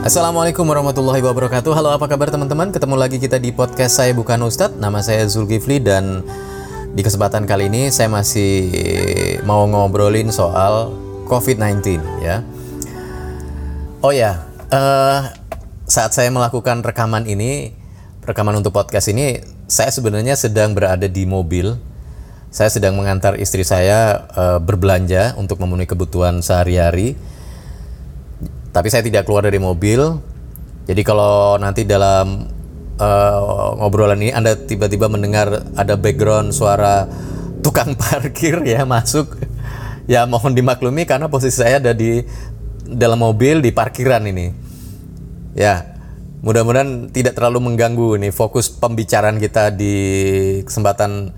Assalamualaikum warahmatullahi wabarakatuh. Halo apa kabar teman-teman? Ketemu lagi kita di podcast Saya Bukan Ustadz. Nama saya Zulkifli dan di kesempatan kali ini Saya masih mau ngobrolin soal COVID-19 ya. Oh ya eh, Saat saya melakukan rekaman ini Rekaman untuk podcast ini Saya sebenarnya sedang berada di mobil Saya sedang mengantar istri saya eh, berbelanja Untuk memenuhi kebutuhan sehari-hari tapi saya tidak keluar dari mobil. Jadi kalau nanti dalam eh, ngobrolan ini Anda tiba-tiba mendengar ada background suara tukang parkir ya masuk, ya mohon dimaklumi karena posisi saya ada di dalam mobil di parkiran ini. Ya, mudah-mudahan tidak terlalu mengganggu nih fokus pembicaraan kita di kesempatan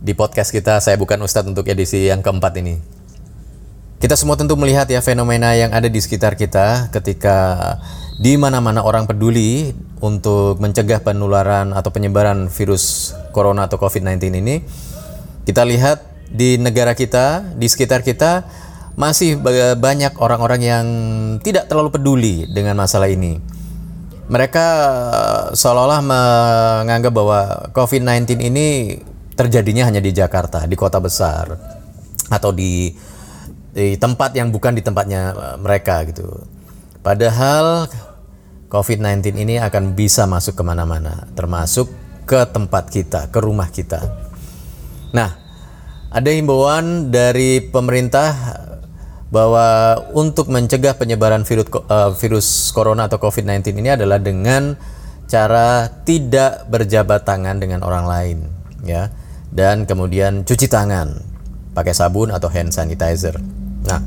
di podcast kita. Saya bukan Ustadz untuk edisi yang keempat ini. Kita semua tentu melihat ya fenomena yang ada di sekitar kita ketika di mana-mana orang peduli untuk mencegah penularan atau penyebaran virus corona atau COVID-19 ini. Kita lihat di negara kita, di sekitar kita masih ba- banyak orang-orang yang tidak terlalu peduli dengan masalah ini. Mereka seolah-olah menganggap bahwa COVID-19 ini terjadinya hanya di Jakarta, di kota besar atau di di tempat yang bukan di tempatnya eh, mereka gitu. Padahal COVID-19 ini akan bisa masuk ke mana-mana, termasuk ke tempat kita, ke rumah kita. Nah, ada himbauan dari pemerintah bahwa untuk mencegah penyebaran virus eh, virus corona atau COVID-19 ini adalah dengan cara tidak berjabat tangan dengan orang lain, ya, dan kemudian cuci tangan pakai sabun atau hand sanitizer. Nah,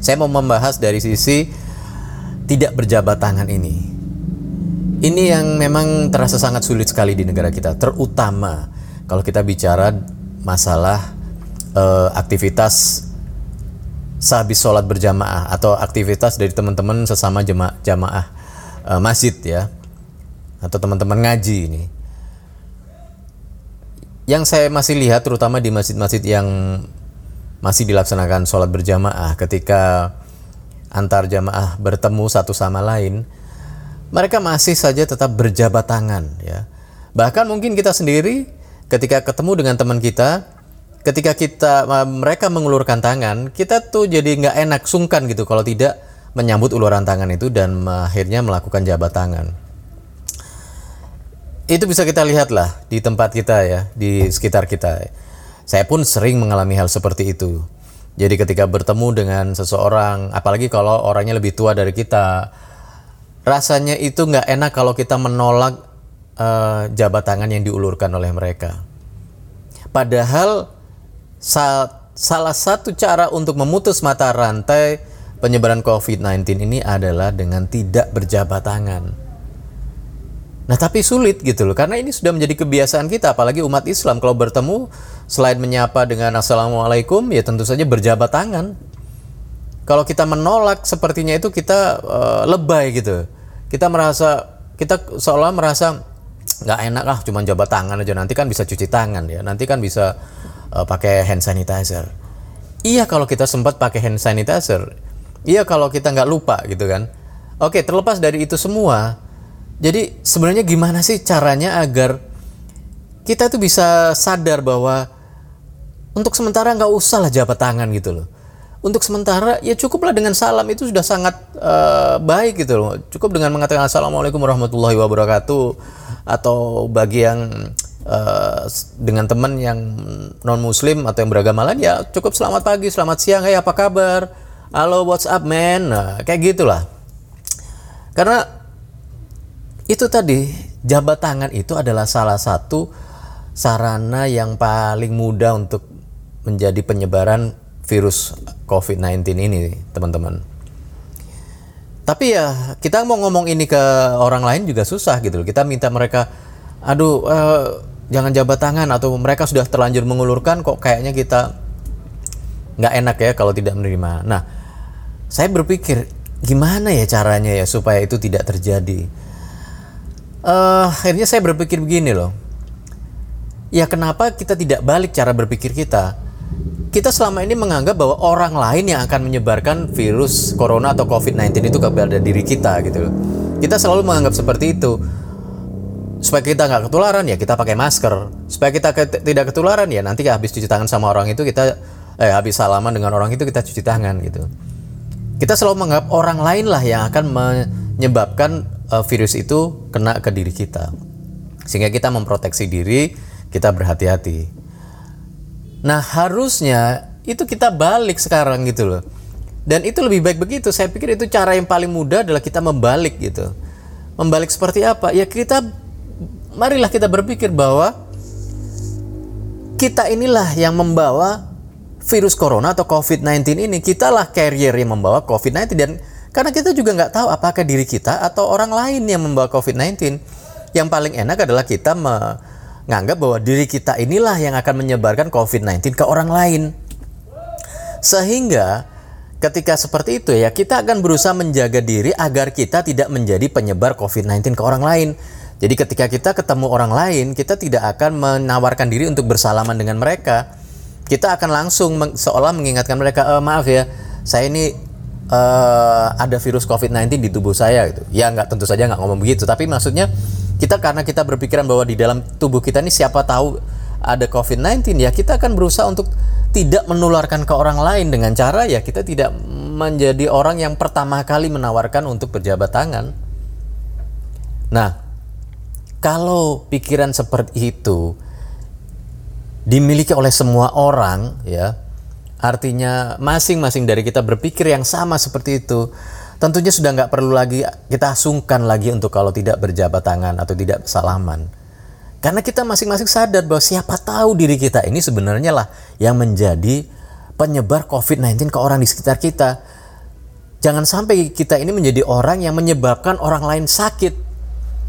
saya mau membahas dari sisi tidak berjabat tangan ini. Ini yang memang terasa sangat sulit sekali di negara kita, terutama kalau kita bicara masalah eh, aktivitas sehabis sholat berjamaah atau aktivitas dari teman-teman sesama jema jamaah eh, masjid ya, atau teman-teman ngaji ini. Yang saya masih lihat terutama di masjid-masjid yang masih dilaksanakan sholat berjamaah ketika antar jamaah bertemu satu sama lain, mereka masih saja tetap berjabat tangan ya. Bahkan mungkin kita sendiri ketika ketemu dengan teman kita, ketika kita mereka mengulurkan tangan, kita tuh jadi nggak enak sungkan gitu kalau tidak menyambut uluran tangan itu dan akhirnya melakukan jabat tangan. Itu bisa kita lihat lah di tempat kita ya, di sekitar kita. Saya pun sering mengalami hal seperti itu. Jadi ketika bertemu dengan seseorang, apalagi kalau orangnya lebih tua dari kita, rasanya itu nggak enak kalau kita menolak uh, jabat tangan yang diulurkan oleh mereka. Padahal sa salah satu cara untuk memutus mata rantai penyebaran COVID-19 ini adalah dengan tidak berjabat tangan. Nah tapi sulit gitu loh karena ini sudah menjadi kebiasaan kita apalagi umat Islam kalau bertemu selain menyapa dengan assalamualaikum ya tentu saja berjabat tangan. Kalau kita menolak sepertinya itu kita uh, lebay gitu. Kita merasa kita seolah merasa nggak enak lah cuma jabat tangan aja nanti kan bisa cuci tangan ya nanti kan bisa uh, pakai hand sanitizer. Iya kalau kita sempat pakai hand sanitizer. Iya kalau kita nggak lupa gitu kan. Oke terlepas dari itu semua jadi sebenarnya gimana sih caranya agar kita tuh bisa sadar bahwa untuk sementara nggak usah lah jabat tangan gitu loh. Untuk sementara ya cukuplah dengan salam itu sudah sangat uh, baik gitu loh. Cukup dengan mengatakan assalamualaikum warahmatullahi wabarakatuh atau bagi yang uh, dengan teman yang non muslim atau yang beragama lain ya cukup selamat pagi, selamat siang, hey apa kabar, halo what's up man, nah, kayak gitulah. Karena itu tadi jabat tangan itu adalah salah satu sarana yang paling mudah untuk menjadi penyebaran virus COVID-19 ini, teman-teman. Tapi ya kita mau ngomong ini ke orang lain juga susah gitu. Kita minta mereka, aduh uh, jangan jabat tangan atau mereka sudah terlanjur mengulurkan kok kayaknya kita nggak enak ya kalau tidak menerima. Nah, saya berpikir gimana ya caranya ya supaya itu tidak terjadi uh, akhirnya saya berpikir begini loh. Ya kenapa kita tidak balik cara berpikir kita? kita selama ini menganggap bahwa orang lain yang akan menyebarkan virus corona atau COVID-19 itu kepada diri kita gitu loh. Kita selalu menganggap seperti itu. Supaya kita nggak ketularan ya kita pakai masker. Supaya kita ke- tidak ketularan ya nanti habis cuci tangan sama orang itu kita eh habis salaman dengan orang itu kita cuci tangan gitu. Kita selalu menganggap orang lain lah yang akan menyebabkan eh, virus itu kena ke diri kita. Sehingga kita memproteksi diri, kita berhati-hati. Nah harusnya itu kita balik sekarang gitu loh. Dan itu lebih baik begitu. Saya pikir itu cara yang paling mudah adalah kita membalik gitu. Membalik seperti apa? Ya kita, marilah kita berpikir bahwa kita inilah yang membawa virus corona atau COVID-19 ini. Kitalah carrier yang membawa COVID-19 dan karena kita juga nggak tahu apakah diri kita atau orang lain yang membawa COVID-19. Yang paling enak adalah kita menganggap bahwa diri kita inilah yang akan menyebarkan COVID-19 ke orang lain. Sehingga ketika seperti itu ya kita akan berusaha menjaga diri agar kita tidak menjadi penyebar COVID-19 ke orang lain. Jadi ketika kita ketemu orang lain, kita tidak akan menawarkan diri untuk bersalaman dengan mereka. Kita akan langsung seolah mengingatkan mereka, "Eh, maaf ya, saya ini eh, ada virus COVID-19 di tubuh saya gitu. Ya nggak tentu saja nggak ngomong begitu, tapi maksudnya kita karena kita berpikiran bahwa di dalam tubuh kita ini siapa tahu ada COVID-19 ya kita akan berusaha untuk tidak menularkan ke orang lain dengan cara ya kita tidak menjadi orang yang pertama kali menawarkan untuk berjabat tangan. Nah, kalau pikiran seperti itu dimiliki oleh semua orang ya, artinya masing-masing dari kita berpikir yang sama seperti itu, tentunya sudah nggak perlu lagi kita sungkan lagi untuk kalau tidak berjabat tangan atau tidak salaman. Karena kita masing-masing sadar bahwa siapa tahu diri kita ini sebenarnya lah yang menjadi penyebar COVID-19 ke orang di sekitar kita. Jangan sampai kita ini menjadi orang yang menyebabkan orang lain sakit.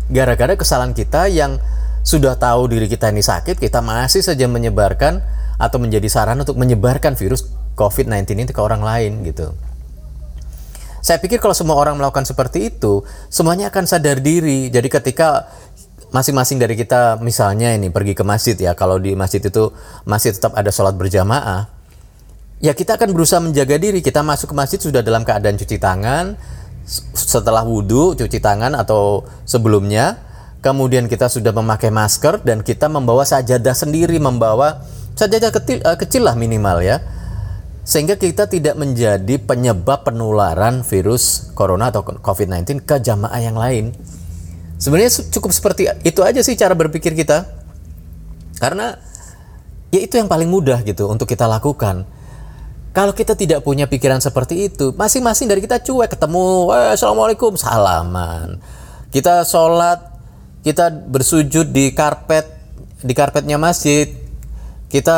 Gara-gara kesalahan kita yang sudah tahu diri kita ini sakit, kita masih saja menyebarkan atau menjadi saran untuk menyebarkan virus COVID-19 ini ke orang lain gitu. Saya pikir kalau semua orang melakukan seperti itu, semuanya akan sadar diri. Jadi ketika masing-masing dari kita misalnya ini pergi ke masjid ya, kalau di masjid itu masih tetap ada sholat berjamaah, ya kita akan berusaha menjaga diri. Kita masuk ke masjid sudah dalam keadaan cuci tangan, setelah wudhu cuci tangan atau sebelumnya, kemudian kita sudah memakai masker dan kita membawa sajadah sendiri, membawa sajadah kecil, eh, kecil lah minimal ya sehingga kita tidak menjadi penyebab penularan virus corona atau COVID-19 ke jamaah yang lain. Sebenarnya cukup seperti itu aja sih cara berpikir kita. Karena ya itu yang paling mudah gitu untuk kita lakukan. Kalau kita tidak punya pikiran seperti itu, masing-masing dari kita cuek ketemu, assalamualaikum, salaman. Kita sholat, kita bersujud di karpet, di karpetnya masjid. Kita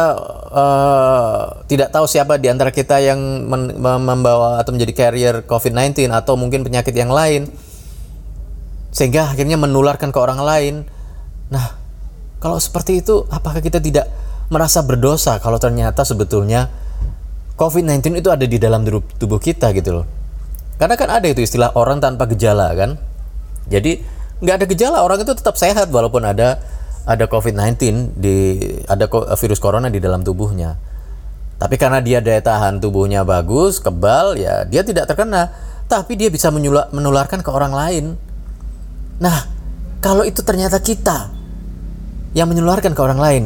eh, tidak tahu siapa di antara kita yang membawa atau menjadi carrier COVID-19 atau mungkin penyakit yang lain sehingga akhirnya menularkan ke orang lain. Nah, kalau seperti itu, apakah kita tidak merasa berdosa kalau ternyata sebetulnya COVID-19 itu ada di dalam tubuh kita gitu loh? Karena kan ada itu istilah orang tanpa gejala kan. Jadi nggak ada gejala orang itu tetap sehat walaupun ada ada COVID-19 di ada ko- virus corona di dalam tubuhnya. Tapi karena dia daya tahan tubuhnya bagus, kebal, ya dia tidak terkena. Tapi dia bisa menularkan ke orang lain. Nah, kalau itu ternyata kita yang menularkan ke orang lain,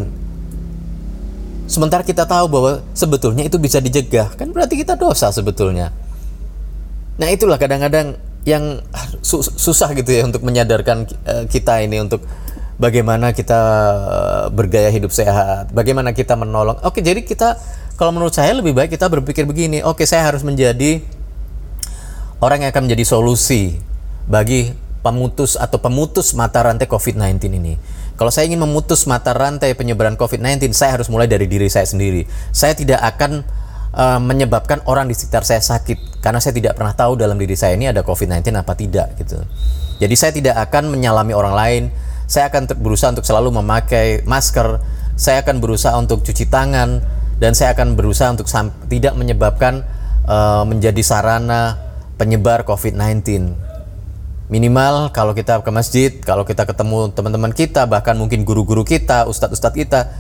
sementara kita tahu bahwa sebetulnya itu bisa dicegah, kan berarti kita dosa sebetulnya. Nah, itulah kadang-kadang yang ah, su- susah gitu ya untuk menyadarkan eh, kita ini untuk bagaimana kita eh, bergaya hidup sehat, bagaimana kita menolong. Oke, jadi kita kalau menurut saya lebih baik kita berpikir begini, oke saya harus menjadi orang yang akan menjadi solusi bagi pemutus atau pemutus mata rantai COVID-19 ini. Kalau saya ingin memutus mata rantai penyebaran COVID-19, saya harus mulai dari diri saya sendiri. Saya tidak akan uh, menyebabkan orang di sekitar saya sakit karena saya tidak pernah tahu dalam diri saya ini ada COVID-19 apa tidak gitu. Jadi saya tidak akan menyalami orang lain. Saya akan berusaha untuk selalu memakai masker. Saya akan berusaha untuk cuci tangan dan saya akan berusaha untuk tidak menyebabkan uh, menjadi sarana penyebar COVID-19. Minimal kalau kita ke masjid, kalau kita ketemu teman-teman kita, bahkan mungkin guru-guru kita, ustadz-ustadz kita,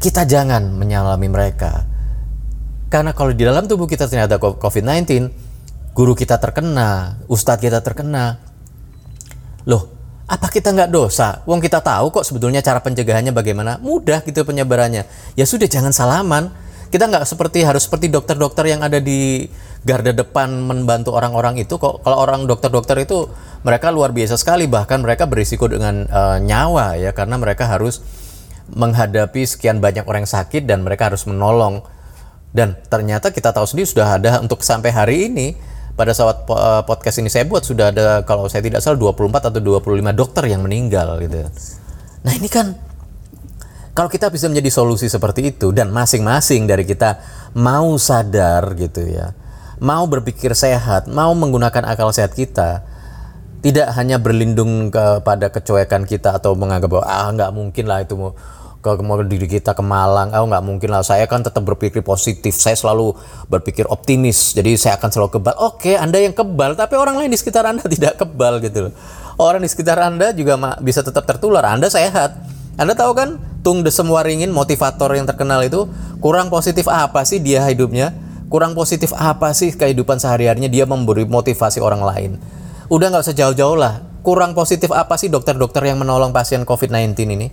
kita jangan menyalami mereka. Karena kalau di dalam tubuh kita ternyata co- COVID-19, guru kita terkena, ustadz kita terkena. Loh, apa kita nggak dosa? Wong kita tahu kok sebetulnya cara pencegahannya bagaimana. Mudah gitu penyebarannya. Ya sudah jangan salaman. Kita nggak seperti harus seperti dokter-dokter yang ada di garda depan membantu orang-orang itu kok. Kalau orang dokter-dokter itu mereka luar biasa sekali bahkan mereka berisiko dengan eh, nyawa ya karena mereka harus menghadapi sekian banyak orang yang sakit dan mereka harus menolong. Dan ternyata kita tahu sendiri sudah ada untuk sampai hari ini pada saat eh, podcast ini saya buat sudah ada kalau saya tidak salah 24 atau 25 dokter yang meninggal gitu. Nah, ini kan kalau kita bisa menjadi solusi seperti itu dan masing-masing dari kita mau sadar gitu ya. Mau berpikir sehat, mau menggunakan akal sehat kita, tidak hanya berlindung kepada kecuekan kita atau menganggap bahwa ah nggak mungkin lah itu ke mau diri kita ke Malang, ah nggak mungkin lah. Saya kan tetap berpikir positif, saya selalu berpikir optimis, jadi saya akan selalu kebal. Oke, anda yang kebal, tapi orang lain di sekitar anda tidak kebal gitu. Orang di sekitar anda juga bisa tetap tertular. Anda sehat. Anda tahu kan, Tung Desem Waringin, motivator yang terkenal itu, kurang positif apa sih dia hidupnya? Kurang positif apa sih kehidupan sehari-harinya dia memberi motivasi orang lain? Udah nggak usah jauh-jauh lah. Kurang positif apa sih dokter-dokter yang menolong pasien COVID-19 ini?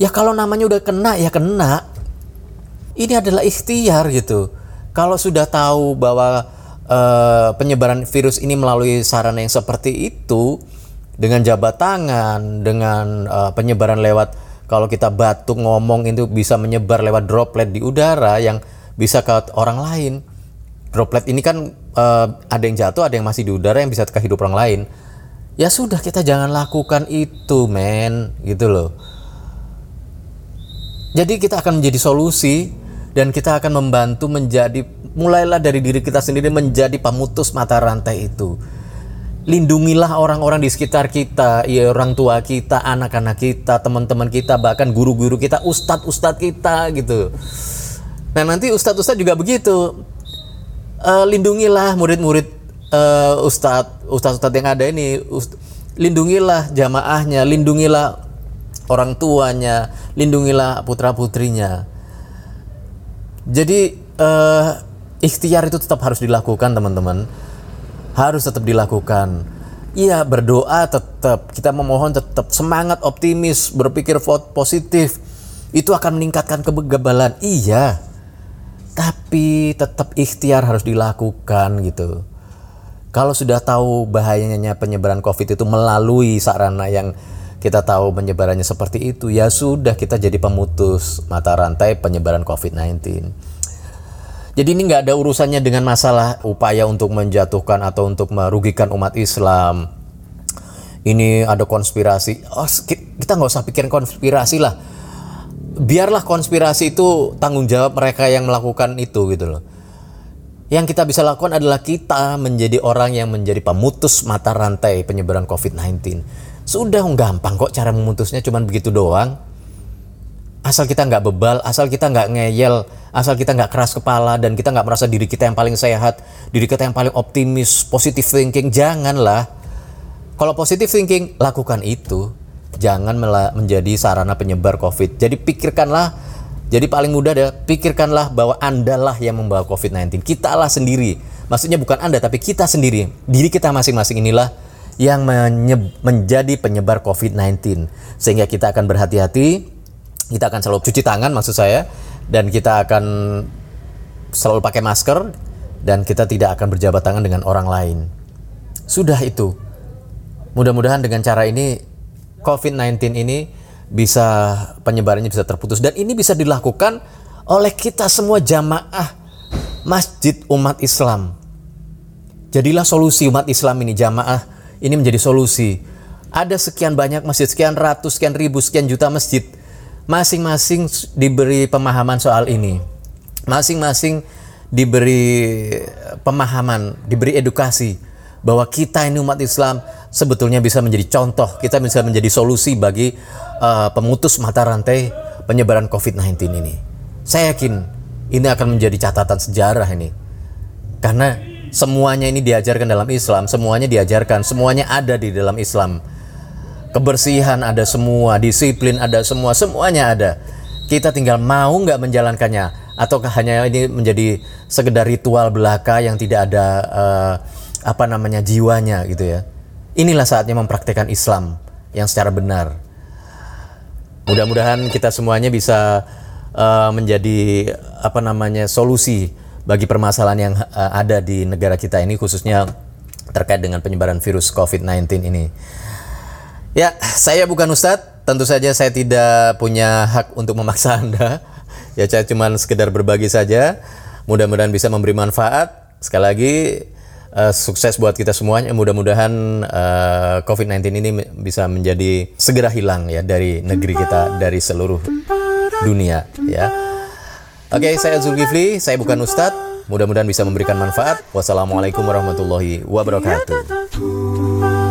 Ya kalau namanya udah kena, ya kena. Ini adalah ikhtiar gitu. Kalau sudah tahu bahwa eh, penyebaran virus ini melalui sarana yang seperti itu, dengan jabat tangan, dengan eh, penyebaran lewat kalau kita batuk ngomong itu bisa menyebar lewat droplet di udara yang bisa ke orang lain. Droplet ini kan eh, ada yang jatuh, ada yang masih di udara yang bisa ke hidup orang lain. Ya sudah kita jangan lakukan itu, men, gitu loh. Jadi kita akan menjadi solusi dan kita akan membantu menjadi mulailah dari diri kita sendiri menjadi pemutus mata rantai itu. Lindungilah orang-orang di sekitar kita, ya orang tua kita, anak-anak kita, teman-teman kita, bahkan guru-guru kita, ustadz-ustadz kita gitu. Nah nanti ustadz-ustadz juga begitu. Eh, lindungilah murid-murid eh, ustadz, ustadz-ustadz yang ada ini. Ust- lindungilah jamaahnya, lindungilah orang tuanya, lindungilah putra-putrinya. Jadi eh, ikhtiar itu tetap harus dilakukan teman-teman. Harus tetap dilakukan. Iya berdoa tetap, kita memohon tetap semangat optimis, berpikir positif. Itu akan meningkatkan kegebalan. Iya. Tapi tetap ikhtiar harus dilakukan gitu. Kalau sudah tahu bahayanya penyebaran COVID itu melalui sarana yang kita tahu penyebarannya seperti itu, ya sudah kita jadi pemutus mata rantai penyebaran COVID-19. Jadi ini nggak ada urusannya dengan masalah upaya untuk menjatuhkan atau untuk merugikan umat Islam. Ini ada konspirasi. Oh, ki- kita nggak usah pikirin konspirasi lah. Biarlah konspirasi itu tanggung jawab mereka yang melakukan itu gitu loh. Yang kita bisa lakukan adalah kita menjadi orang yang menjadi pemutus mata rantai penyebaran COVID-19. Sudah gampang kok cara memutusnya cuman begitu doang. Asal kita nggak bebal, asal kita nggak ngeyel, asal kita nggak keras kepala dan kita nggak merasa diri kita yang paling sehat, diri kita yang paling optimis, positive thinking, janganlah. Kalau positive thinking, lakukan itu. Jangan menjadi sarana penyebar COVID. Jadi pikirkanlah, jadi paling mudah deh, pikirkanlah bahwa Anda lah yang membawa COVID-19. Kita lah sendiri. Maksudnya bukan Anda, tapi kita sendiri. Diri kita masing-masing inilah yang menjadi penyebar COVID-19. Sehingga kita akan berhati-hati, kita akan selalu cuci tangan maksud saya, dan kita akan selalu pakai masker, dan kita tidak akan berjabat tangan dengan orang lain. Sudah itu. Mudah-mudahan dengan cara ini COVID-19 ini bisa penyebarannya bisa terputus dan ini bisa dilakukan oleh kita semua jamaah masjid umat Islam. Jadilah solusi umat Islam ini jamaah ini menjadi solusi. Ada sekian banyak masjid, sekian ratus, sekian ribu, sekian juta masjid. Masing-masing diberi pemahaman soal ini. Masing-masing diberi pemahaman, diberi edukasi bahwa kita ini umat Islam sebetulnya bisa menjadi contoh, kita bisa menjadi solusi bagi uh, pemutus mata rantai penyebaran COVID-19 ini. Saya yakin ini akan menjadi catatan sejarah ini. Karena semuanya ini diajarkan dalam Islam, semuanya diajarkan, semuanya ada di dalam Islam. Kebersihan ada semua, disiplin ada semua, semuanya ada. Kita tinggal mau nggak menjalankannya. ataukah hanya ini menjadi sekedar ritual belaka yang tidak ada eh, apa namanya jiwanya gitu ya. Inilah saatnya mempraktekkan Islam yang secara benar. Mudah-mudahan kita semuanya bisa eh, menjadi apa namanya solusi bagi permasalahan yang eh, ada di negara kita ini khususnya terkait dengan penyebaran virus COVID-19 ini. Ya, saya bukan Ustadz. Tentu saja saya tidak punya hak untuk memaksa Anda. Ya, saya cuma sekedar berbagi saja. Mudah-mudahan bisa memberi manfaat. Sekali lagi, eh, sukses buat kita semuanya. Mudah-mudahan eh, COVID-19 ini bisa menjadi segera hilang ya dari negeri kita, dari seluruh dunia. Ya. Oke, saya Zulkifli. Saya bukan Ustadz. Mudah-mudahan bisa memberikan manfaat. Wassalamualaikum warahmatullahi wabarakatuh.